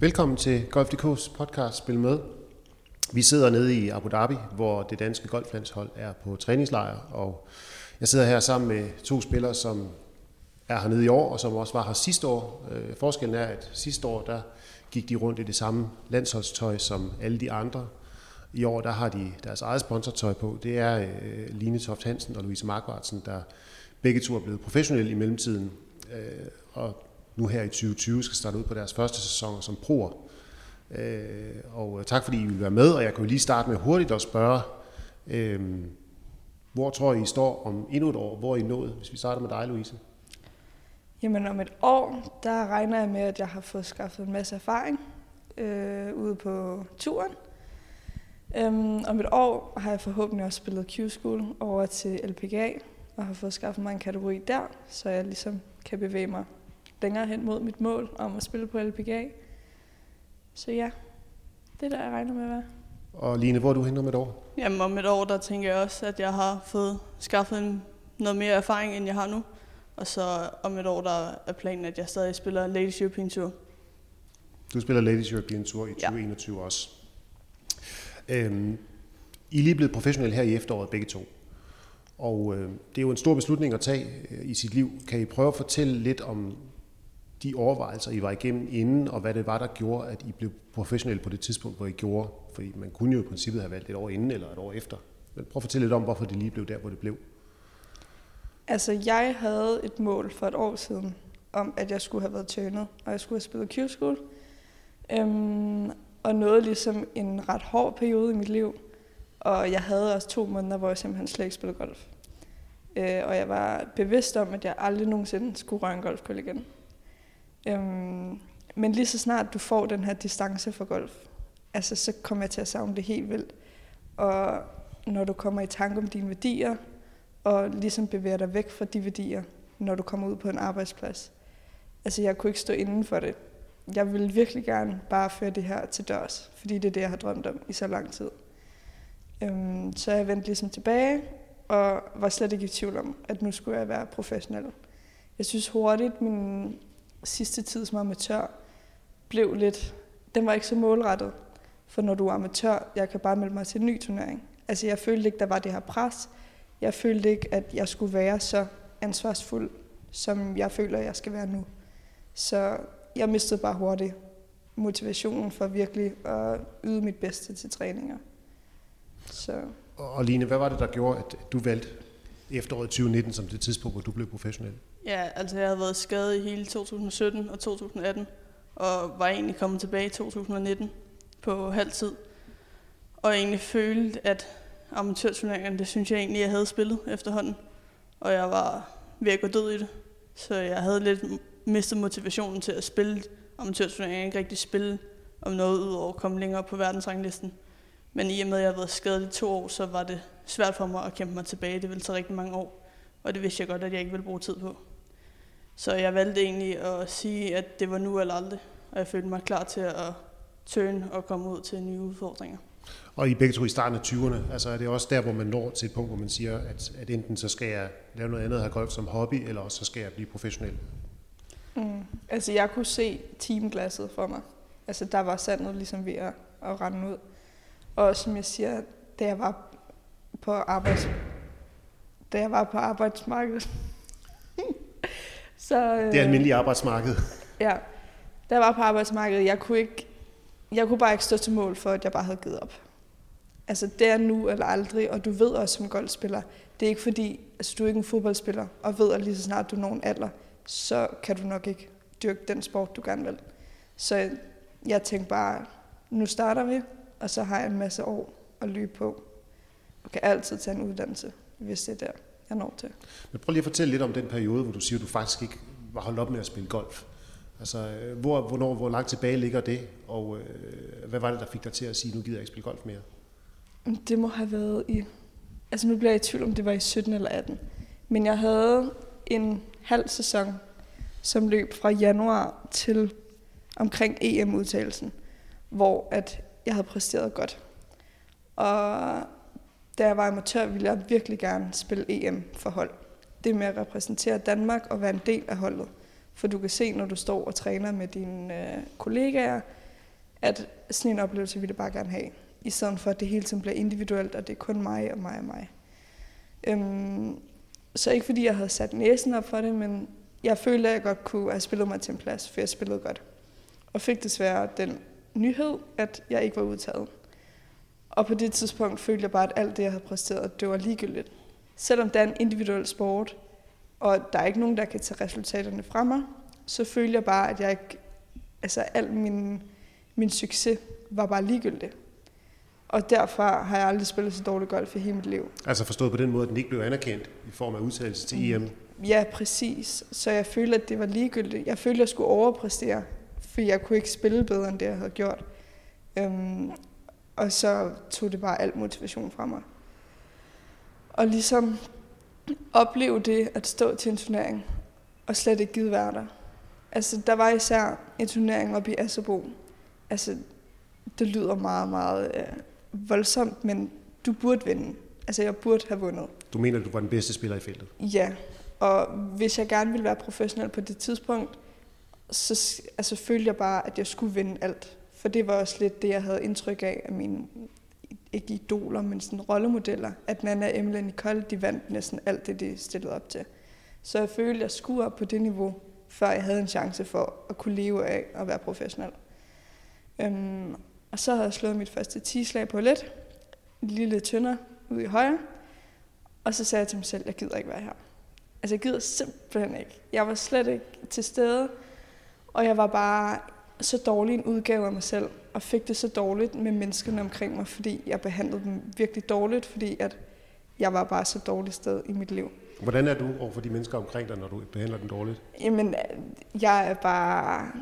Velkommen til Golf.dk's podcast Spil Med. Vi sidder nede i Abu Dhabi, hvor det danske golflandshold er på træningslejr, og jeg sidder her sammen med to spillere, som er hernede i år, og som også var her sidste år. Øh, forskellen er, at sidste år, der gik de rundt i det samme landsholdstøj som alle de andre. I år, der har de deres eget sponsortøj på. Det er øh, Line Toft Hansen og Louise Markvartsen, der begge to er blevet professionelle i mellemtiden. Øh, og nu her i 2020 skal starte ud på deres første sæson som proer. Øh, og tak fordi I vil være med, og jeg kan jo lige starte med hurtigt at spørge, øh, hvor tror I, I står om endnu et år? Hvor er I nået? Hvis vi starter med dig, Louise. Jamen om et år, der regner jeg med, at jeg har fået skaffet en masse erfaring øh, ude på turen. Um, om et år har jeg forhåbentlig også spillet Q-School over til LPGA, og har fået skaffet mig en kategori der, så jeg ligesom kan bevæge mig længere hen mod mit mål om at spille på LPGA. Så ja, det er der, jeg regner med at være. Og Line, hvor er du henne om et år? Jamen om et år, der tænker jeg også, at jeg har fået skaffet en, noget mere erfaring, end jeg har nu. Og så om et år, der er planen, at jeg stadig spiller Ladies European Tour. Du spiller Ladies European Tour i 2021 ja. også. Øhm, I er lige blevet professionelle her i efteråret, begge to. Og øh, det er jo en stor beslutning at tage øh, i sit liv. Kan I prøve at fortælle lidt om de overvejelser, I var igennem inden, og hvad det var, der gjorde, at I blev professionelle på det tidspunkt, hvor I gjorde? Fordi man kunne jo i princippet have valgt et år inden eller et år efter. Men prøv at fortælle lidt om, hvorfor det lige blev der, hvor det blev. Altså, jeg havde et mål for et år siden, om at jeg skulle have været tønet, og jeg skulle have spillet Q-School. Øhm, og nåede ligesom en ret hård periode i mit liv. Og jeg havde også to måneder, hvor jeg simpelthen slet ikke spillede golf. Øh, og jeg var bevidst om, at jeg aldrig nogensinde skulle røre en golfkugle igen. Øhm, men lige så snart du får den her distance for golf, altså, så kommer jeg til at savne det helt vildt. Og når du kommer i tanke om dine værdier, og ligesom bevæger dig væk fra de værdier, når du kommer ud på en arbejdsplads. Altså, jeg kunne ikke stå inden for det. Jeg ville virkelig gerne bare føre det her til dørs, fordi det er det, jeg har drømt om i så lang tid. Øhm, så jeg vendte ligesom tilbage, og var slet ikke i tvivl om, at nu skulle jeg være professionel. Jeg synes hurtigt, min sidste tid som amatør blev lidt, den var ikke så målrettet. For når du er amatør, jeg kan bare melde mig til en ny turnering. Altså jeg følte ikke, der var det her pres. Jeg følte ikke, at jeg skulle være så ansvarsfuld, som jeg føler, jeg skal være nu. Så jeg mistede bare hurtigt motivationen for virkelig at yde mit bedste til træninger. Så. Og Line, hvad var det, der gjorde, at du valgte efteråret 2019 som det tidspunkt, hvor du blev professionel? Ja, altså jeg havde været skadet i hele 2017 og 2018, og var egentlig kommet tilbage i 2019 på halv tid. Og egentlig følte, at amatørturneringerne, det synes jeg egentlig, jeg havde spillet efterhånden. Og jeg var ved at gå død i det. Så jeg havde lidt mistet motivationen til at spille amatørturneringer, ikke rigtig spille om noget ud over at komme længere på verdensranglisten. Men i og med, at jeg havde været skadet i to år, så var det svært for mig at kæmpe mig tilbage. Det ville tage rigtig mange år, og det vidste jeg godt, at jeg ikke ville bruge tid på. Så jeg valgte egentlig at sige, at det var nu eller aldrig, og jeg følte mig klar til at turn og komme ud til nye udfordringer. Og I begge to i starten af 20'erne, altså er det også der, hvor man når til et punkt, hvor man siger, at, at enten så skal jeg lave noget andet, have golf som hobby, eller også så skal jeg blive professionel? Mm. Altså jeg kunne se teamglasset for mig. Altså der var sandet ligesom ved at, at rende ud. Og som jeg siger, da jeg var på arbejds da jeg var på arbejdsmarkedet. så, øh, det almindelige arbejdsmarked. Ja, da jeg var på arbejdsmarkedet, jeg kunne, ikke, jeg kunne bare ikke stå til mål for, at jeg bare havde givet op. Altså, det er nu eller aldrig, og du ved også som golfspiller, det er ikke fordi, altså du er ikke en fodboldspiller, og ved, at lige så snart du når en alder, så kan du nok ikke dyrke den sport, du gerne vil. Så jeg tænkte bare, nu starter vi, og så har jeg en masse år at løbe på, og kan altid tage en uddannelse, hvis det er der, jeg når til. Men prøv lige at fortælle lidt om den periode, hvor du siger, at du faktisk ikke var holdt op med at spille golf. Altså, hvor, hvornår, hvor langt tilbage ligger det, og øh, hvad var det, der fik dig til at sige, nu gider jeg ikke spille golf mere? Det må have været i... Altså nu bliver jeg i tvivl, om det var i 17 eller 18. Men jeg havde en halv sæson, som løb fra januar til omkring EM-udtagelsen, hvor at jeg havde præsteret godt. Og da jeg var amatør, ville jeg virkelig gerne spille EM for hold. Det med at repræsentere Danmark og være en del af holdet. For du kan se, når du står og træner med dine øh, kollegaer, at sådan en oplevelse ville jeg bare gerne have, i stedet for at det hele tiden bliver individuelt, og det er kun mig og mig og mig. Øhm, så ikke fordi jeg havde sat næsen op for det, men jeg følte, at jeg godt kunne have spillet mig til en plads, for jeg spillede godt. Og fik desværre den nyhed, at jeg ikke var udtaget. Og på det tidspunkt følte jeg bare, at alt det, jeg havde præsteret, det var ligegyldigt. Selvom det er en individuel sport, og der er ikke nogen, der kan tage resultaterne fra mig, så følte jeg bare, at jeg ikke, altså al min, min succes var bare ligegyldig. Og derfor har jeg aldrig spillet så dårligt golf i hele mit liv. Altså forstået på den måde, at den ikke blev anerkendt i form af udtalelse til EM? Ja, præcis. Så jeg følte, at det var ligegyldigt. Jeg følte, at jeg skulle overpræstere, for jeg kunne ikke spille bedre, end det, jeg havde gjort. Øhm, og så tog det bare al motivation fra mig. Og ligesom opleve det at stå til en turnering, og slet ikke givet være der. Altså, der var især en turnering oppe i Asserbo. Altså, det lyder meget, meget øh, voldsomt, men du burde vinde. Altså, jeg burde have vundet. Du mener, at du var den bedste spiller i feltet? Ja, og hvis jeg gerne ville være professionel på det tidspunkt, så altså, følte jeg bare, at jeg skulle vinde alt. For det var også lidt det, jeg havde indtryk af af mine, ikke idoler, men sådan rollemodeller. At Nana, Emily og Nicole, de vandt næsten alt det, de stillede op til. Så jeg følte, at jeg skulle op på det niveau, før jeg havde en chance for at kunne leve af at være professionel. Øhm, og så havde jeg slået mit første 10-slag på let, en lille tynder ude i højre, og så sagde jeg til mig selv, jeg gider ikke være her. Altså jeg gider simpelthen ikke. Jeg var slet ikke til stede, og jeg var bare så dårlig en udgave af mig selv, og fik det så dårligt med menneskerne omkring mig, fordi jeg behandlede dem virkelig dårligt, fordi at jeg var bare så dårligt sted i mit liv. Hvordan er du over for de mennesker omkring dig, når du behandler dem dårligt? Jamen, jeg er bare...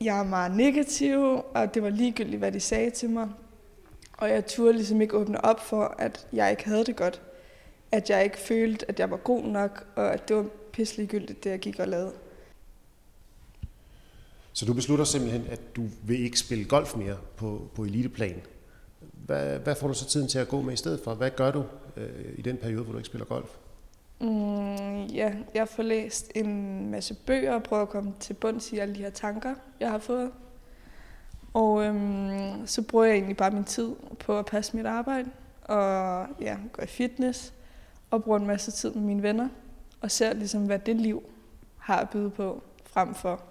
Jeg er meget negativ, og det var ligegyldigt, hvad de sagde til mig. Og jeg turde ligesom ikke åbne op for, at jeg ikke havde det godt. At jeg ikke følte, at jeg var god nok, og at det var pisse ligegyldigt, det jeg gik og lavede. Så du beslutter simpelthen, at du vil ikke spille golf mere på, på eliteplan. Hvad, hvad får du så tiden til at gå med i stedet for? Hvad gør du øh, i den periode, hvor du ikke spiller golf? Mm, ja, jeg får læst en masse bøger og prøver at komme til bunds i alle de her tanker, jeg har fået. Og øhm, så bruger jeg egentlig bare min tid på at passe mit arbejde og ja, gå i fitness og bruger en masse tid med mine venner og ser ligesom, hvad det liv har at byde på, frem for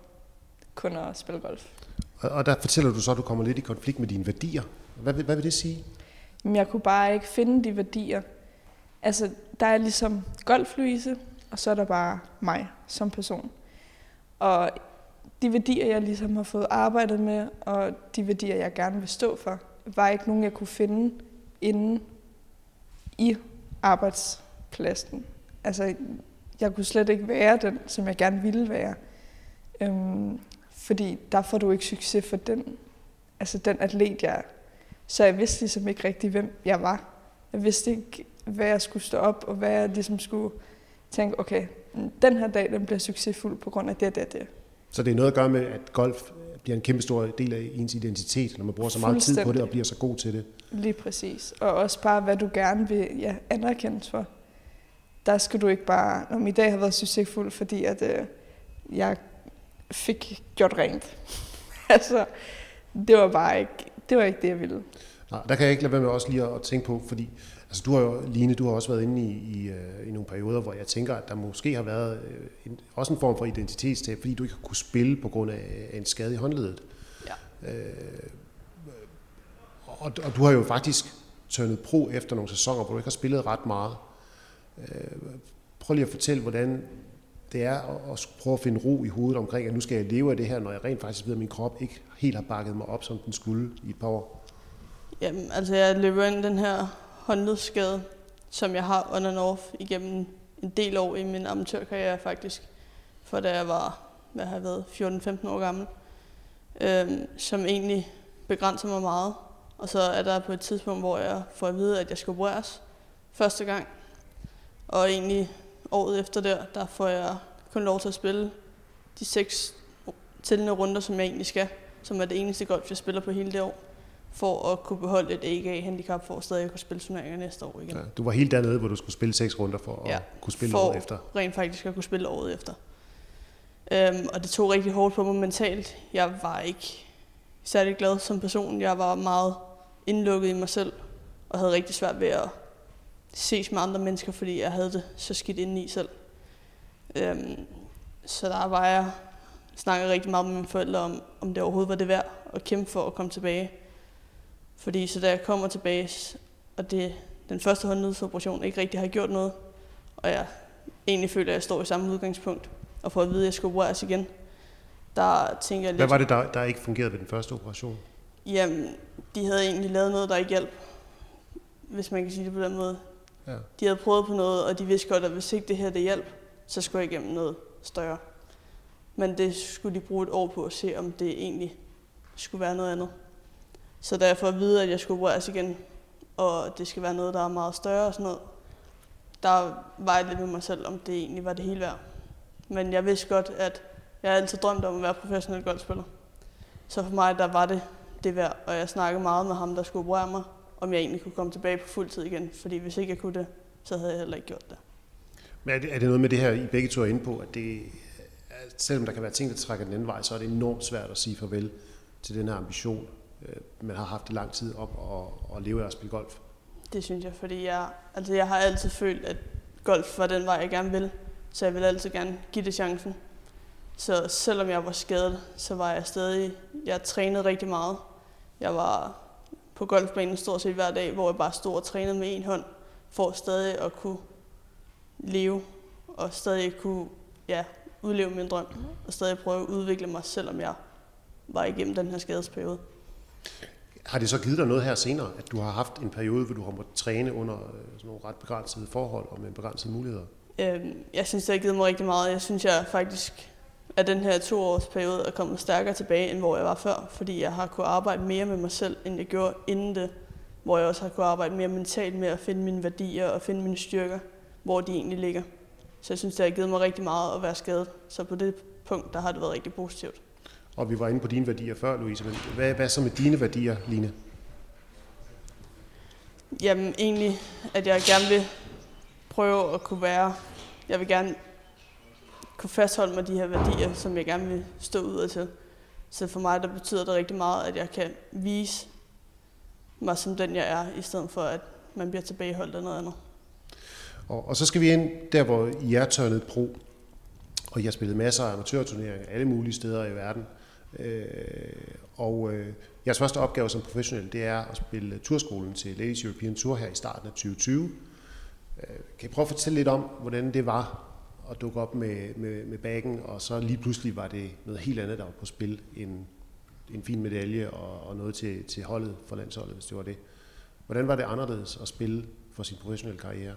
kun at spille golf. Og, og der fortæller du så, at du kommer lidt i konflikt med dine værdier. Hvad, hvad vil det sige? Men jeg kunne bare ikke finde de værdier. Altså, der er ligesom golf Louise, og så er der bare mig som person. Og de værdier, jeg ligesom har fået arbejdet med, og de værdier, jeg gerne vil stå for, var ikke nogen, jeg kunne finde inde i arbejdspladsen. Altså, jeg kunne slet ikke være den, som jeg gerne ville være. Øhm, fordi der får du ikke succes for den, altså den atlet, jeg er. Så jeg vidste ligesom ikke rigtig, hvem jeg var. Jeg vidste ikke, hvad jeg skulle stå op, og hvad jeg ligesom skulle tænke, okay, den her dag, den bliver succesfuld på grund af det, det, det. Så det er noget at gøre med, at golf bliver en kæmpe stor del af ens identitet, når man bruger så meget tid på det og bliver så god til det. Lige præcis. Og også bare, hvad du gerne vil ja, anerkendes for. Der skal du ikke bare, om i dag har været succesfuld, fordi at øh, jeg fik gjort rent. altså, det var bare ikke det, var ikke det jeg ville. Nej, der kan jeg ikke lade være med også lige at tænke på, fordi altså, du har jo, Line, du har også været inde i, i, øh, i nogle perioder, hvor jeg tænker, at der måske har været øh, en, også en form for identitetstab, fordi du ikke har kunne spille på grund af en skade i håndledet. Ja. Øh, og, og du har jo faktisk tørnet pro efter nogle sæsoner, hvor du ikke har spillet ret meget. Øh, prøv lige at fortælle, hvordan det er at prøve at finde ro i hovedet omkring, at nu skal jeg leve af det her, når jeg rent faktisk ved, at min krop ikke helt har bakket mig op, som den skulle i et par år. Jamen, altså jeg løber ind den her håndledsskade, som jeg har on and off igennem en del år i min amatørkarriere faktisk. For da jeg var, hvad har jeg været, 14-15 år gammel. Øhm, som egentlig begrænser mig meget. Og så er der på et tidspunkt, hvor jeg får at vide, at jeg skal opereres første gang. Og egentlig året efter der, der får jeg kun lov til at spille de seks tællende runder, som jeg egentlig skal, som er det eneste golf, jeg spiller på hele det år, for at kunne beholde et AGA-handicap, for at stadig kunne spille turneringer næste år igen. Ja, du var helt dernede, hvor du skulle spille seks runder for at ja, kunne spille for året efter. rent faktisk at kunne spille året efter. Øhm, og det tog rigtig hårdt på mig mentalt. Jeg var ikke særlig glad som person. Jeg var meget indlukket i mig selv, og havde rigtig svært ved at ses med andre mennesker, fordi jeg havde det så skidt inde i selv. Øhm, så der var jeg snakket rigtig meget med mine forældre om, om det overhovedet var det værd at kæmpe for at komme tilbage. Fordi så da jeg kommer tilbage, og det den første håndledsoperation ikke rigtig har gjort noget, og jeg egentlig føler, at jeg står i samme udgangspunkt, og får at vide, at jeg skal opereres igen, der tænker jeg lidt... Hvad var det, der, der ikke fungerede ved den første operation? Jamen, de havde egentlig lavet noget, der ikke hjalp, hvis man kan sige det på den måde. Ja. De havde prøvet på noget, og de vidste godt, at hvis ikke det her det hjalp, så skulle jeg igennem noget større. Men det skulle de bruge et år på at se, om det egentlig skulle være noget andet. Så da jeg får at vide, at jeg skulle opereres igen, og det skal være noget, der er meget større og sådan noget, der var jeg lidt med mig selv, om det egentlig var det hele værd. Men jeg vidste godt, at jeg har altid drømt om at være professionel golfspiller. Så for mig, der var det det værd, og jeg snakkede meget med ham, der skulle operere mig, om jeg egentlig kunne komme tilbage på fuld tid igen. Fordi hvis ikke jeg kunne det, så havde jeg heller ikke gjort det. Men er det, er det noget med det her, I begge to er inde på, at det, selvom der kan være ting, der trækker den anden vej, så er det enormt svært at sige farvel til den her ambition, øh, man har haft i lang tid op og, og leve af at spille golf? Det synes jeg, fordi jeg, altså jeg har altid følt, at golf var den vej, jeg gerne vil. Så jeg vil altid gerne give det chancen. Så selvom jeg var skadet, så var jeg stadig, jeg trænede rigtig meget. Jeg var på golfbanen stort set hver dag, hvor jeg bare stod og trænede med en hånd, for stadig at kunne leve, og stadig kunne ja, udleve min drøm, og stadig prøve at udvikle mig, selvom jeg var igennem den her skadesperiode. Har det så givet dig noget her senere, at du har haft en periode, hvor du har måttet træne under øh, sådan nogle ret begrænsede forhold og med begrænsede muligheder? Øhm, jeg synes, det har givet mig rigtig meget. Jeg synes, jeg faktisk at den her to års periode er kommet stærkere tilbage, end hvor jeg var før, fordi jeg har kunnet arbejde mere med mig selv, end jeg gjorde inden det, hvor jeg også har kunnet arbejde mere mentalt med at finde mine værdier og finde mine styrker, hvor de egentlig ligger. Så jeg synes, det har givet mig rigtig meget at være skadet. Så på det punkt, der har det været rigtig positivt. Og vi var inde på dine værdier før, Louise, men hvad, hvad så med dine værdier, Line? Jamen egentlig, at jeg gerne vil prøve at kunne være, jeg vil gerne kunne fastholde mig de her værdier, som jeg gerne vil stå ud af til. Så for mig der betyder det rigtig meget, at jeg kan vise mig som den, jeg er, i stedet for at man bliver tilbageholdt af noget andet. Og, og så skal vi ind der, hvor I er tørnet pro, og I har spillet masser af amatørturneringer alle mulige steder i verden. Øh, og øh, jeres første opgave som professionel, det er at spille turskolen til Ladies European Tour her i starten af 2020. Øh, kan I prøve at fortælle lidt om, hvordan det var at dukke op med, med, med bagen, og så lige pludselig var det noget helt andet, der var på spil, en, en fin medalje og, og noget til, til holdet for landsholdet, hvis det var det. Hvordan var det anderledes at spille for sin professionelle karriere?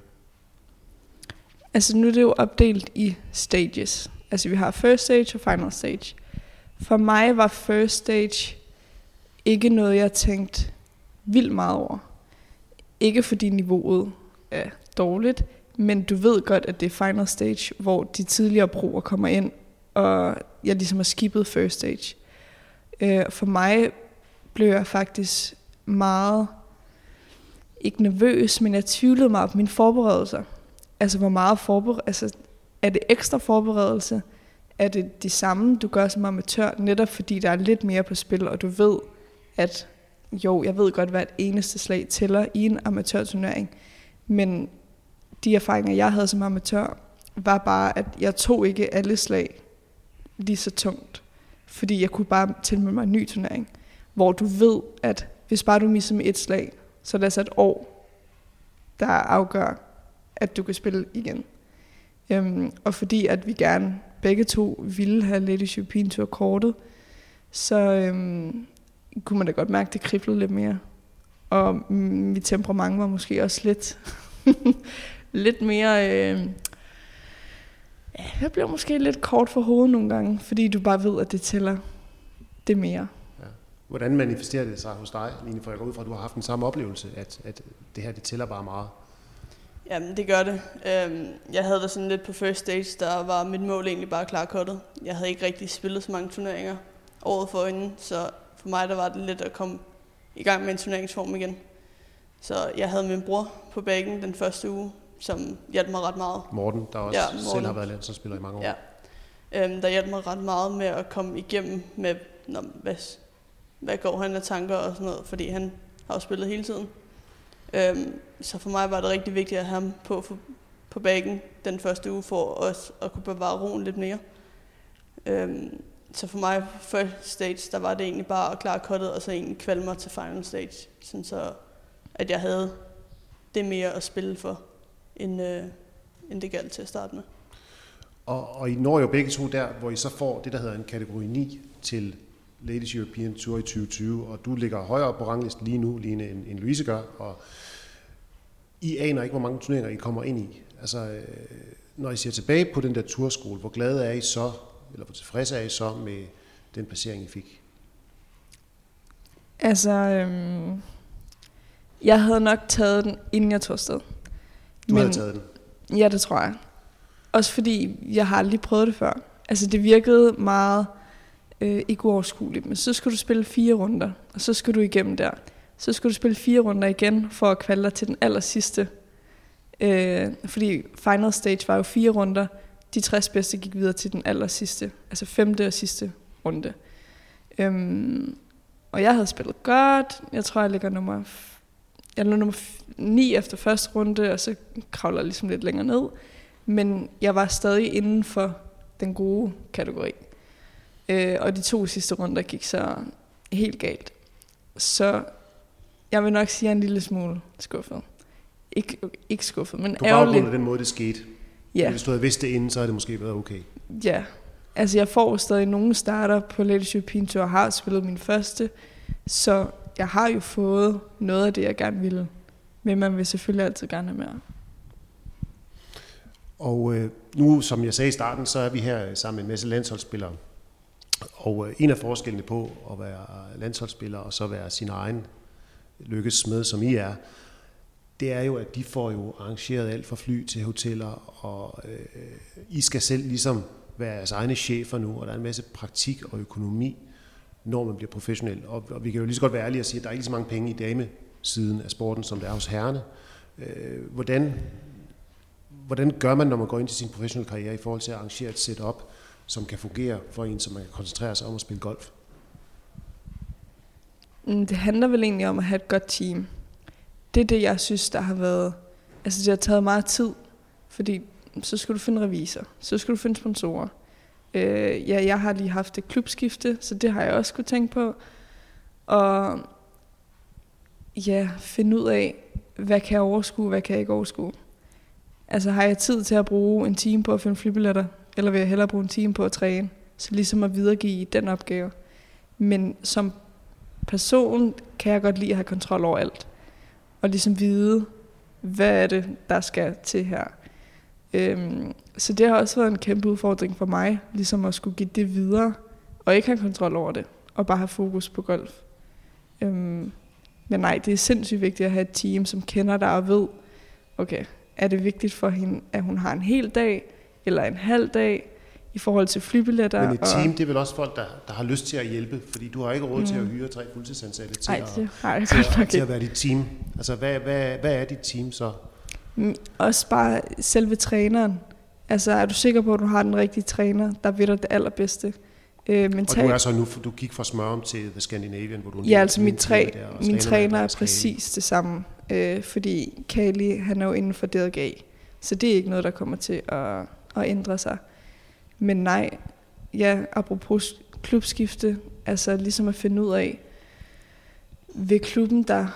Altså nu er det jo opdelt i stages. Altså vi har first stage og final stage. For mig var first stage ikke noget, jeg tænkte vildt meget over. Ikke fordi niveauet er dårligt, men du ved godt, at det er final stage, hvor de tidligere broer kommer ind, og jeg ligesom har skippet first stage. Øh, for mig blev jeg faktisk meget, ikke nervøs, men jeg tvivlede meget på mine forberedelser. Altså, hvor meget forbered... Altså, er det ekstra forberedelse? Er det de samme, du gør som amatør, netop fordi der er lidt mere på spil, og du ved, at jo, jeg ved godt, hvad et eneste slag tæller i en amatørturnering, men de erfaringer, jeg havde som amatør, var bare, at jeg tog ikke alle slag lige så tungt. Fordi jeg kunne bare tilmelde mig en ny turnering, hvor du ved, at hvis bare du misser med et slag, så er det altså et år, der afgør, at du kan spille igen. Øhm, og fordi at vi gerne begge to ville have Ladies Chopin Tour kortet, så øhm, kunne man da godt mærke, at det kriblede lidt mere. Og mit temperament var måske også lidt lidt mere... Øh, ja, jeg bliver måske lidt kort for hovedet nogle gange, fordi du bare ved, at det tæller det mere. Ja. Hvordan manifesterer det sig hos dig, Line? For jeg går ud fra, at du har haft den samme oplevelse, at, at det her, det tæller bare meget. Jamen, det gør det. Øhm, jeg havde det sådan lidt på first stage, der var mit mål egentlig bare klarkottet. Jeg havde ikke rigtig spillet så mange turneringer året for inden, så for mig der var det lidt at komme i gang med en turneringsform igen. Så jeg havde min bror på bagen den første uge, som hjalp mig ret meget. Morten, der også ja, Morten. selv har været landsholdsspiller i mange år. Ja. Øhm, der hjalp mig ret meget med at komme igennem med, når, hvad, hvad går han af tanker og sådan noget, fordi han har jo spillet hele tiden. Øhm, så for mig var det rigtig vigtigt at have ham på, på, på bagen den første uge, for også at kunne bevare roen lidt mere. Øhm, så for mig, first stage, der var det egentlig bare at klare kottet, og så egentlig kvalme mig til final stage, sådan så at jeg havde det mere at spille for, end, øh, end det galt til at starte med. Og, og I når jo begge to der, hvor I så får det, der hedder en kategori 9 til Ladies European Tour i 2020, og du ligger højere på ranglisten lige nu, lige end, end Louise gør, og I aner ikke, hvor mange turneringer I kommer ind i. Altså, øh, når I ser tilbage på den der turskole, hvor glade er I så, eller hvor tilfredse er I så med den placering, I fik? Altså, øhm, jeg havde nok taget den, inden jeg tog afsted. Du Men, havde taget den? Ja, det tror jeg. Også fordi, jeg har aldrig prøvet det før. Altså, det virkede meget øh, ikke uoverskueligt, men så skal du spille fire runder, og så skal du igennem der. Så skal du spille fire runder igen, for at kvalde til den aller sidste. Øh, fordi final stage var jo fire runder. De 60 bedste gik videre til den aller sidste, altså femte og sidste runde. Øhm, og jeg havde spillet godt. Jeg tror, jeg ligger nummer, jeg lå nummer 9 efter første runde, og så kravler jeg ligesom lidt længere ned. Men jeg var stadig inden for den gode kategori. Øh, og de to sidste runder gik så helt galt. Så jeg vil nok sige, at jeg er en lille smule skuffet. Ik- ikke skuffet, men På baggrund af den måde, det skete. Ja. Hvis du havde vidst det inden, så havde det måske været okay. Ja. Altså, jeg får stadig nogle starter på Ladies European Tour, og har spillet min første. Så jeg har jo fået noget af det, jeg gerne ville. Men man vil selvfølgelig altid gerne have mere. Og øh, nu, som jeg sagde i starten, så er vi her sammen med en masse landsholdsspillere. Og øh, en af forskellene på at være landsholdsspiller og så være sin egen lykkes med, som I er, det er jo, at de får jo arrangeret alt fra fly til hoteller, og øh, I skal selv ligesom være jeres egne chefer nu, og der er en masse praktik og økonomi, når man bliver professionel. Og, og vi kan jo lige så godt være ærlige og sige, at der er ikke så mange penge i damesiden af sporten, som der er hos herrene. Øh, hvordan, hvordan gør man, når man går ind til sin professionelle karriere i forhold til at arrangere et setup, som kan fungere for en, så man kan koncentrere sig om at spille golf? Mm, det handler vel egentlig om at have et godt team. Det er det, jeg synes, der har været... Altså, det har taget meget tid, fordi så skal du finde revisor, så skal du finde sponsorer. Øh, ja, jeg har lige haft et klubskifte, så det har jeg også kunne tænke på. Og ja, finde ud af, hvad kan jeg overskue, hvad kan jeg ikke overskue. Altså har jeg tid til at bruge en time på at finde flybilletter, eller vil jeg hellere bruge en time på at træne? Så ligesom at videregive den opgave. Men som person kan jeg godt lide at have kontrol over alt. Og ligesom vide, hvad er det, der skal til her. Øhm, så det har også været en kæmpe udfordring for mig, ligesom at skulle give det videre, og ikke have kontrol over det, og bare have fokus på golf. Øhm, men nej, det er sindssygt vigtigt at have et team, som kender dig og ved, okay, er det vigtigt for hende, at hun har en hel dag, eller en halv dag, i forhold til flybilletter. Men et team, og... det er vel også folk, der, der har lyst til at hjælpe, fordi du har ikke råd mm. til at mm. hyre tre fuldtidsansatte til, Ej, det har jeg til, godt at, til at være dit team. Altså, hvad, hvad, hvad er dit team så? Mm, også bare selve træneren. Altså, er du sikker på, at du har den rigtige træner, der ved dig det allerbedste? Øh, mental... Og du er så nu, du gik fra Smørum til The Scandinavian, hvor du Ja, altså min, træ, der, min træner er præcis det samme, øh, fordi Kali, han er jo inden for DLG, så det er ikke noget, der kommer til at, at ændre sig. Men nej, ja, apropos klubskifte, altså ligesom at finde ud af, ved klubben der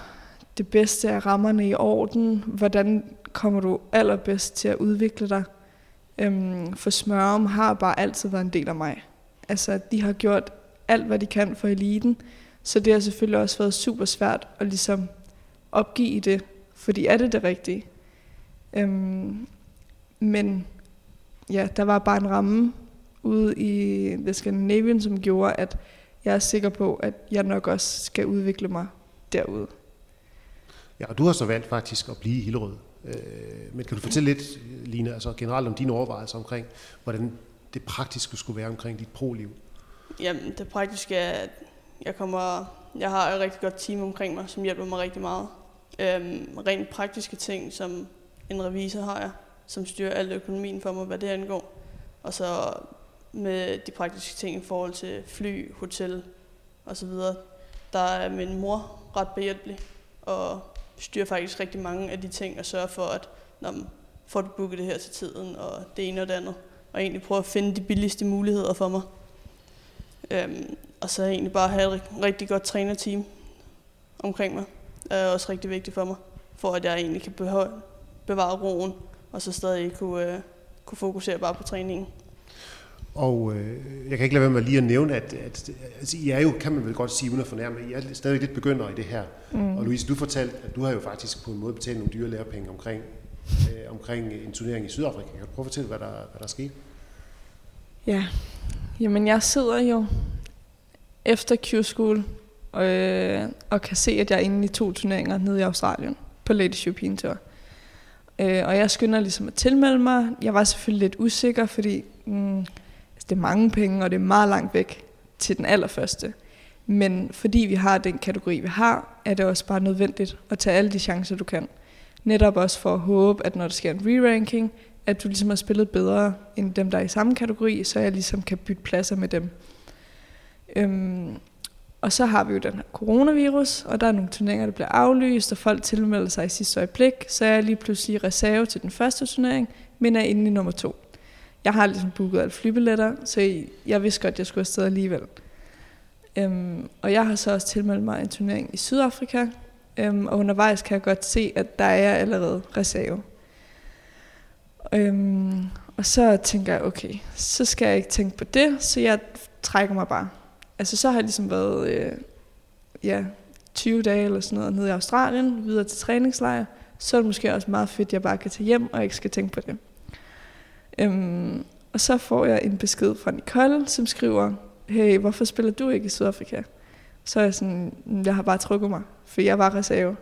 det bedste er rammerne i orden, hvordan kommer du allerbedst til at udvikle dig. Øhm, for Smørum har bare altid været en del af mig. Altså, de har gjort alt, hvad de kan for eliten, så det har selvfølgelig også været super svært at ligesom opgive det, fordi er det det rigtige? Øhm, men ja, der var bare en ramme ude i The Scandinavian, som gjorde, at jeg er sikker på, at jeg nok også skal udvikle mig derude. Ja, og du har så valgt faktisk at blive i Hillerød. Øh, men kan du fortælle lidt, Line, altså generelt om dine overvejelser omkring, hvordan det praktiske skulle være omkring dit pro-liv? Jamen, det praktiske er, at jeg, kommer, jeg har et rigtig godt team omkring mig, som hjælper mig rigtig meget. Øhm, rent praktiske ting, som en revisor har jeg, som styrer al økonomien for mig, hvad det angår. Og så med de praktiske ting i forhold til fly, hotel og så videre. der er min mor ret behjælpelig, og styrer faktisk rigtig mange af de ting, og sørger for, at når man får du booket det her til tiden, og det ene og det andet, og egentlig prøve at finde de billigste muligheder for mig. Øhm, og så egentlig bare have et rigtig godt trænerteam omkring mig, er også rigtig vigtigt for mig, for at jeg egentlig kan bevare roen, og så stadig kunne, øh, kunne fokusere bare på træningen. Og øh, jeg kan ikke lade være med lige at nævne, at, at altså, I er jo, kan man vel godt sige, uden at fornærme, I er stadig lidt begynder i det her. Mm. Og Louise, du fortalte, at du har jo faktisk på en måde betalt nogle dyre lærepenge omkring, øh, omkring en turnering i Sydafrika. Kan du prøve at fortælle, hvad der, hvad der er sket? Ja, jamen jeg sidder jo efter Q-School øh, og kan se, at jeg er inde i to turneringer nede i Australien på Ladies European Tour. Øh, og jeg skynder ligesom at tilmelde mig. Jeg var selvfølgelig lidt usikker, fordi mm, det er mange penge, og det er meget langt væk til den allerførste. Men fordi vi har den kategori, vi har, er det også bare nødvendigt at tage alle de chancer, du kan. Netop også for at håbe, at når der sker en re-ranking, at du ligesom har spillet bedre end dem, der er i samme kategori, så jeg ligesom kan bytte pladser med dem. Øhm, og så har vi jo den her coronavirus, og der er nogle turneringer, der bliver aflyst, og folk tilmelder sig i sidste øjeblik, så er jeg lige pludselig reserve til den første turnering, men er inde i nummer to. Jeg har ligesom booket alle flybilletter, så jeg vidste godt, at jeg skulle afsted alligevel. Øhm, og jeg har så også tilmeldt mig en turnering i Sydafrika, øhm, og undervejs kan jeg godt se, at der er allerede reserve. Øhm, og så tænker jeg, okay, så skal jeg ikke tænke på det, så jeg trækker mig bare. Altså så har jeg ligesom været øh, ja, 20 dage eller sådan noget nede i Australien, videre til træningslejr. Så er det måske også meget fedt, at jeg bare kan tage hjem og ikke skal tænke på det. Øhm, og så får jeg en besked fra Nicole, som skriver, hey, hvorfor spiller du ikke i Sydafrika? Så er jeg sådan, jeg har bare trukket mig, for jeg var reserve.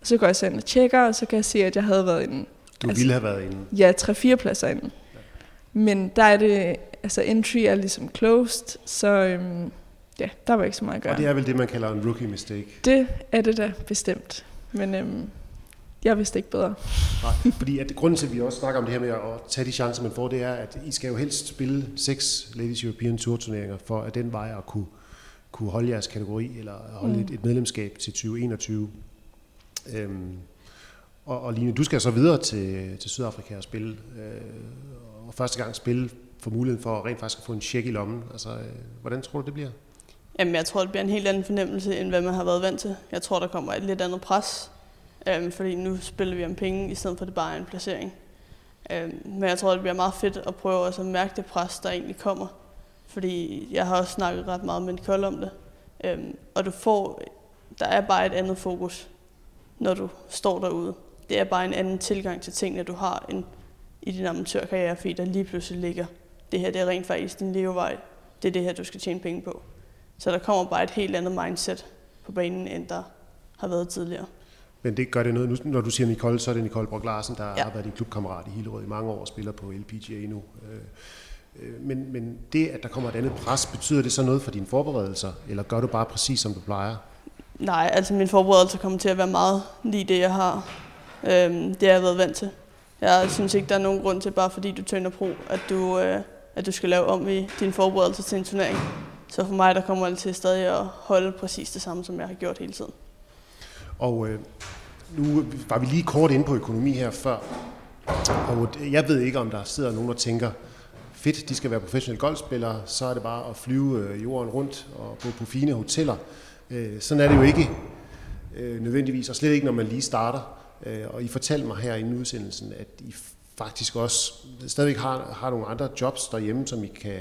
Og så går jeg så ind og tjekker, og så kan jeg se, at jeg havde været inde. Du altså, ville have været inde? Ja, tre-fire pladser inde. Ja. Men der er det, altså entry er ligesom closed, så øhm, ja, der var ikke så meget at gøre. Og det er vel det, man kalder en rookie mistake? Det er det da bestemt. Men øhm, jeg vidste ikke bedre. Nej, fordi at grunden til, at vi også snakker om det her med at tage de chancer, man får, det er, at I skal jo helst spille seks Ladies European Tour turneringer, for at den vej at kunne, kunne holde jeres kategori, eller holde mm. et, et medlemskab til 2021. Øhm, og, og Line, du skal så videre til, til Sydafrika og spille, øh, og første gang spille for muligheden for rent faktisk at få en check i lommen. Altså, øh, hvordan tror du, det bliver? Jamen, jeg tror, det bliver en helt anden fornemmelse, end hvad man har været vant til. Jeg tror, der kommer et lidt andet pres, øhm, fordi nu spiller vi om penge, i stedet for det bare er en placering. Øhm, men jeg tror, det bliver meget fedt at prøve også at mærke det pres, der egentlig kommer. Fordi jeg har også snakket ret meget med Nicole om det. Øhm, og du får, der er bare et andet fokus, når du står derude. Det er bare en anden tilgang til tingene, du har end i din amatørkarriere, fordi der lige pludselig ligger, det her det er rent faktisk din levevej. Det er det her, du skal tjene penge på. Så der kommer bare et helt andet mindset på banen, end der har været tidligere. Men det gør det noget, når du siger Nicole, så er det Nicole Brock Larsen, der ja. har været din klubkammerat i Hillerød i mange år og spiller på LPGA nu. Øh, øh, men, men det, at der kommer et andet pres, betyder det så noget for dine forberedelser, eller gør du bare præcis, som du plejer? Nej, altså min forberedelse kommer til at være meget lige det, jeg har. Øhm, det har jeg været vant til. Jeg synes ikke, der er nogen grund til, bare fordi du tønder pro, at du, øh, at du skal lave om i din forberedelse til en turnering. Så for mig, der kommer det til stadig at holde præcis det samme, som jeg har gjort hele tiden. Og øh, nu var vi lige kort inde på økonomi her før, og øh, jeg ved ikke, om der sidder nogen, der tænker, fedt, de skal være professionelle golfspillere, så er det bare at flyve øh, jorden rundt og bo på fine hoteller. Øh, sådan er det jo ikke øh, nødvendigvis, og slet ikke, når man lige starter. Øh, og I fortalte mig her i udsendelsen, at I faktisk også stadigvæk har, har nogle andre jobs derhjemme, som I kan,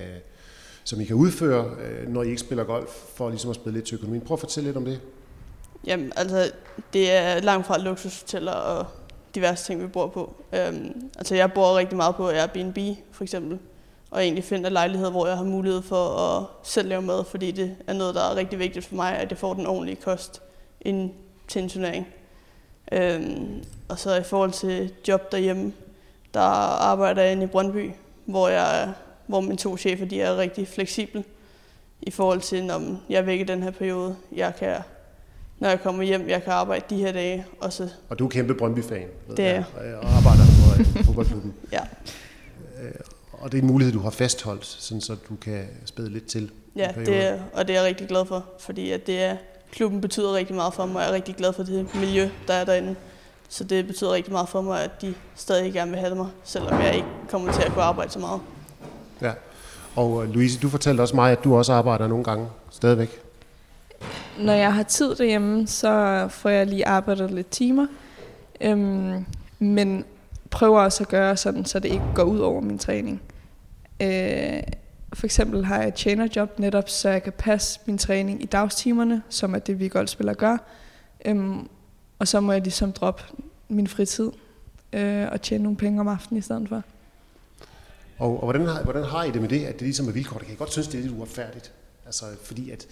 som I kan udføre, øh, når I ikke spiller golf, for ligesom at spille lidt til økonomien. Prøv at fortælle lidt om det. Jamen, altså, det er langt fra luksushoteller og diverse ting, vi bor på. Øhm, altså, jeg bor rigtig meget på Airbnb, for eksempel, og egentlig finder lejligheder, hvor jeg har mulighed for at selv lave mad, fordi det er noget, der er rigtig vigtigt for mig, at jeg får den ordentlige kost ind til en turnering. Øhm, og så i forhold til job derhjemme, der arbejder jeg inde i Brøndby, hvor, jeg, hvor mine to chefer de er rigtig fleksible i forhold til, når jeg er væk i den her periode. Jeg kan, når jeg kommer hjem, jeg kan arbejde de her dage. Og, så, og du er kæmpe Brøndby-fan? Det er Og arbejder for fodboldklubben? ja. Øh, og det er en mulighed, du har fastholdt, sådan så du kan spæde lidt til? Ja, det er, og det er jeg rigtig glad for, fordi at det er klubben betyder rigtig meget for mig, og jeg er rigtig glad for det miljø, der er derinde. Så det betyder rigtig meget for mig, at de stadig gerne vil have mig, selvom jeg ikke kommer til at kunne arbejde så meget. Ja. Og øh, Louise, du fortalte også mig, at du også arbejder nogle gange stadigvæk. Når jeg har tid derhjemme, så får jeg lige arbejdet lidt timer. Øhm, men prøver også at gøre sådan, så det ikke går ud over min træning. Øh, for eksempel har jeg et tjenerjob netop, så jeg kan passe min træning i dagstimerne, som er det, vi golfspillere gør. Øhm, og så må jeg ligesom droppe min fritid øh, og tjene nogle penge om aftenen i stedet for. Og, og hvordan, har, hvordan har I det med det, at det ligesom er vilkår? Det kan jeg godt synes, det er lidt uretfærdigt. Altså, fordi at,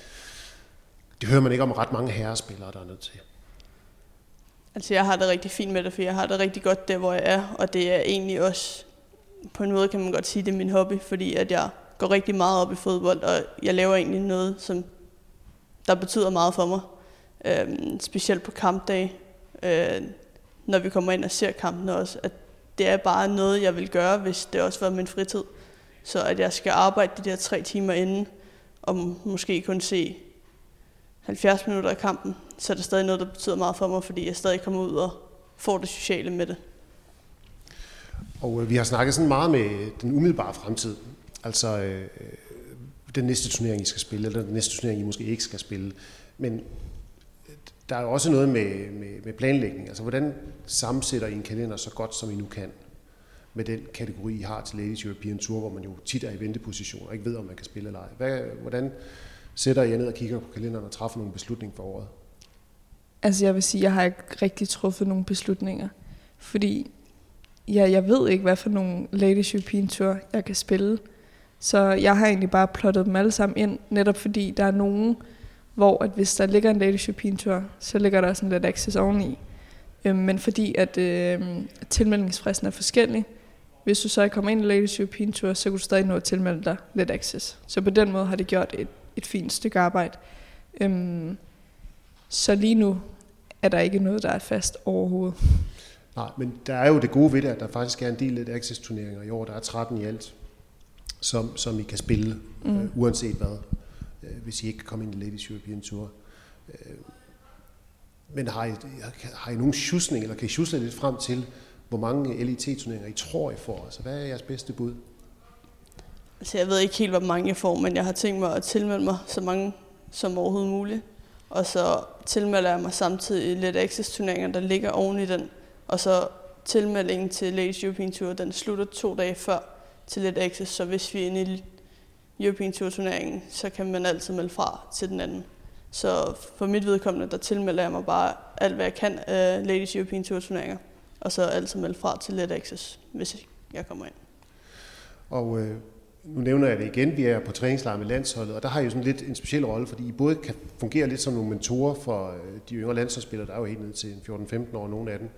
det hører man ikke om ret mange herrespillere, der er nødt til. Altså jeg har det rigtig fint med det, for jeg har det rigtig godt der, hvor jeg er, og det er egentlig også, på en måde kan man godt sige, det er min hobby, fordi at jeg går rigtig meget op i fodbold, og jeg laver egentlig noget, som der betyder meget for mig. Øhm, specielt på kampdag, øh, når vi kommer ind og ser kampene også, at det er bare noget, jeg vil gøre, hvis det også var min fritid. Så at jeg skal arbejde de der tre timer inden, og måske kun se 70 minutter af kampen, så er det stadig noget, der betyder meget for mig, fordi jeg stadig kommer ud og får det sociale med det. Og øh, vi har snakket sådan meget med den umiddelbare fremtid. Altså øh, øh den næste turnering, I skal spille, eller den næste turnering, I måske ikke skal spille. Men øh, der er jo også noget med, med, med planlægning. Altså hvordan sammensætter I en kalender så godt, som I nu kan? med den kategori, I har til Ladies European Tour, hvor man jo tit er i venteposition og ikke ved, om man kan spille eller ej. Hvad, hvordan sætter jeg ned og kigger på kalenderen og træffer nogle beslutninger for året? Altså jeg vil sige, jeg har ikke rigtig truffet nogle beslutninger, fordi ja, jeg ved ikke, hvad for nogle Ladies European Tour jeg kan spille. Så jeg har egentlig bare plottet dem alle sammen ind, netop fordi der er nogen, hvor at hvis der ligger en Ladies European Tour, så ligger der sådan lidt access oveni. Øhm, men fordi at øh, tilmeldingsfristen er forskellig, hvis du så ikke kommer ind i Ladies European Tour, så kan du stadig nå at tilmelde dig lidt access. Så på den måde har det gjort et, et fint stykke arbejde. Øhm, så lige nu er der ikke noget, der er fast overhovedet. Nej, men der er jo det gode ved det, at der faktisk er en del lidt access-turneringer i år. Der er 13 i alt, som, som I kan spille, mm. øh, uanset hvad, øh, hvis I ikke kan komme ind i Ladies European Tour. Øh, men har I, har I nogen tjusning, eller kan I tjusle lidt frem til, hvor mange LIT-turneringer I tror, I får? Altså, hvad er jeres bedste bud? Altså, jeg ved ikke helt, hvor mange jeg får, men jeg har tænkt mig at tilmelde mig så mange som overhovedet muligt. Og så tilmelder jeg mig samtidig lidt access-turneringer, der ligger oven i den. Og så tilmeldingen til Ladies European Tour, den slutter to dage før til lidt access, så hvis vi er inde i European Tour turneringen, så kan man altid melde fra til den anden. Så for mit vedkommende, der tilmelder jeg mig bare alt, hvad jeg kan af Ladies European Tour turneringer. Og så altid melde fra til Let Access, hvis jeg kommer ind. Og øh, nu nævner jeg det igen, vi er på træningslejr med landsholdet, og der har I jo sådan lidt en speciel rolle, fordi I både kan fungere lidt som nogle mentorer for øh, de yngre landsholdsspillere, der er jo helt ned til 14-15 år, nogle af dem,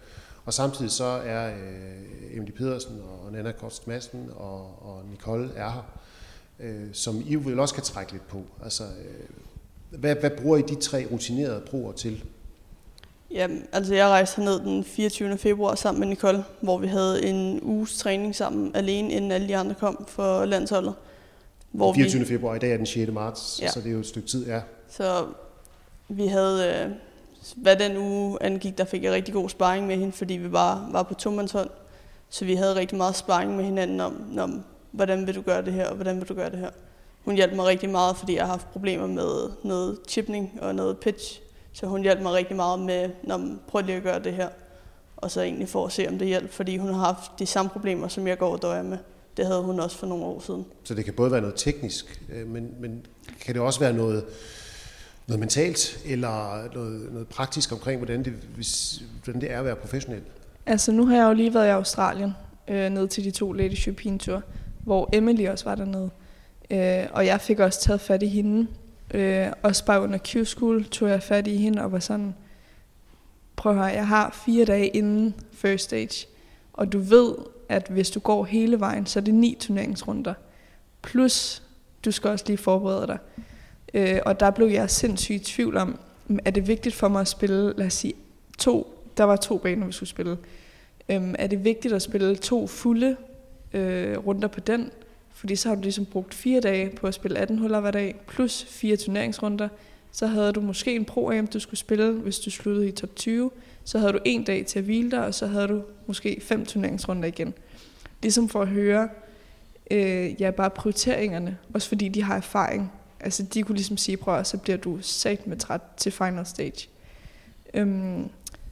og samtidig så er øh, Emily Pedersen og Nana Kost Madsen og, og Nicole er her, øh, som I vil også kan trække lidt på. Altså, øh, hvad, hvad bruger I de tre rutinerede proer til? Jamen, altså jeg rejste ned den 24. februar sammen med Nicole, hvor vi havde en uges træning sammen alene, inden alle de andre kom for landsholdet. Hvor 24. Vi, februar, i dag er den 6. marts, ja. så det er jo et stykke tid, ja. Så vi havde, øh, hvad den uge angik, der fik jeg rigtig god sparring med hende, fordi vi bare var på tomandshånd. Så vi havde rigtig meget sparring med hinanden om, om, hvordan vil du gøre det her, og hvordan vil du gøre det her. Hun hjalp mig rigtig meget, fordi jeg har haft problemer med noget chipning og noget pitch. Så hun hjalp mig rigtig meget med, når man prøver lige at gøre det her. Og så egentlig for at se, om det hjælper, fordi hun har haft de samme problemer, som jeg går og døjer med. Det havde hun også for nogle år siden. Så det kan både være noget teknisk, øh, men, men kan det også være noget, noget mentalt, eller noget, noget praktisk omkring, hvordan det, hvis, hvordan det er at være professionel? Altså nu har jeg jo lige været i Australien, øh, ned til de to Lady European Tour, hvor Emily også var dernede. Øh, og jeg fik også taget fat i hende. Øh, også bare under Q-school tog jeg fat i hende og var sådan, prøv at høre, jeg har fire dage inden first stage, og du ved, at hvis du går hele vejen, så er det ni turneringsrunder. Plus, du skal også lige forberede dig. Øh, og der blev jeg sindssygt i tvivl om, er det vigtigt for mig at spille, lad os sige, to, der var to baner, vi skulle spille. Øh, er det vigtigt at spille to fulde øh, runder på den, fordi så har du ligesom brugt fire dage på at spille 18 huller hver dag, plus fire turneringsrunder. Så havde du måske en pro du skulle spille, hvis du sluttede i top 20. Så havde du en dag til at hvile dig, og så havde du måske fem turneringsrunder igen. Ligesom for at høre, øh, ja, bare prioriteringerne. Også fordi de har erfaring. Altså de kunne ligesom sige, prøv at så bliver du sat med træt til final stage. Øhm,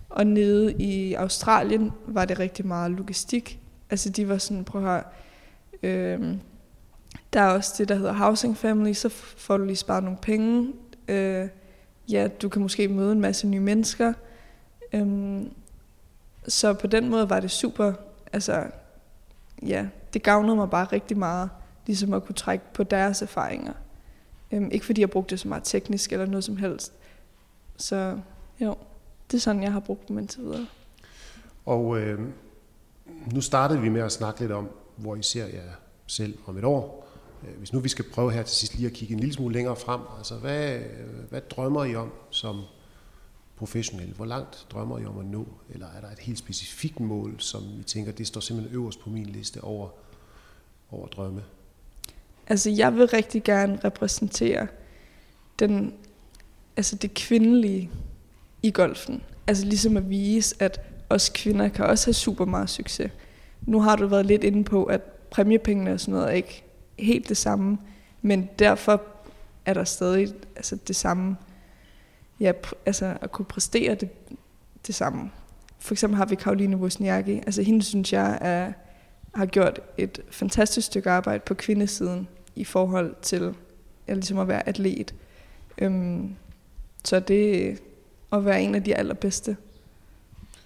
og nede i Australien var det rigtig meget logistik. Altså de var sådan, prøv at høre, øhm, der er også det, der hedder housing family, så får du lige sparet nogle penge. Øh, ja, du kan måske møde en masse nye mennesker. Øhm, så på den måde var det super, altså ja, det gavnede mig bare rigtig meget, ligesom at kunne trække på deres erfaringer. Øhm, ikke fordi jeg brugte det så meget teknisk eller noget som helst. Så jo, det er sådan, jeg har brugt dem indtil videre. Og øh, nu startede vi med at snakke lidt om, hvor I ser jer selv om et år. Øh, hvis nu vi skal prøve her til sidst lige at kigge en lille smule længere frem, altså hvad, øh, hvad drømmer I om som professionelle? Hvor langt drømmer I om at nå? Eller er der et helt specifikt mål, som I tænker, det står simpelthen øverst på min liste over, over drømme? Altså, jeg vil rigtig gerne repræsentere den, altså det kvindelige i golfen. Altså ligesom at vise, at os kvinder kan også have super meget succes. Nu har du været lidt inde på, at præmiepengene og sådan noget er ikke helt det samme, men derfor er der stadig altså det samme, ja, altså at kunne præstere det, det samme. For eksempel har vi Karoline Wozniacki, altså hende synes jeg er, har gjort et fantastisk stykke arbejde på kvindesiden i forhold til ja, ligesom at være atlet. Øhm, så det at være en af de allerbedste.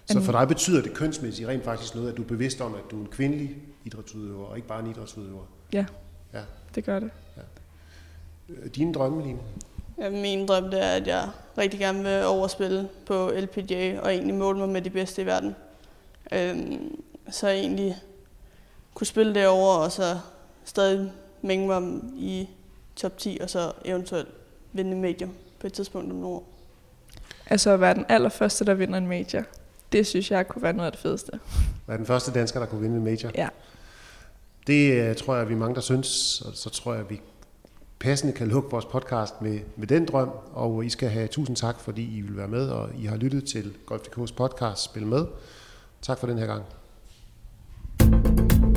Så for dig betyder det kønsmæssigt rent faktisk noget, at du er bevidst om, at du er en kvindelig idrætsudøver, og ikke bare en idrætsudøver? Ja, ja. det gør det. Ja. Øh, dine drømme, Line? Ja, min drøm det er, at jeg rigtig gerne vil overspille på LPGA, og egentlig måle mig med de bedste i verden. Øhm, så jeg egentlig kunne spille derovre, og så stadig mænge mig i top 10, og så eventuelt vinde en major på et tidspunkt om nogle år. Altså at være den allerførste, der vinder en major. Det synes jeg kunne være noget af det fedeste. Være den første dansker, der kunne vinde en major? Ja. Det øh, tror jeg, vi er mange, der synes, og så tror jeg, vi passende kan lukke vores podcast med, med den drøm, og I skal have tusind tak, fordi I vil være med, og I har lyttet til Golf.dk's podcast Spil Med. Tak for den her gang. thank you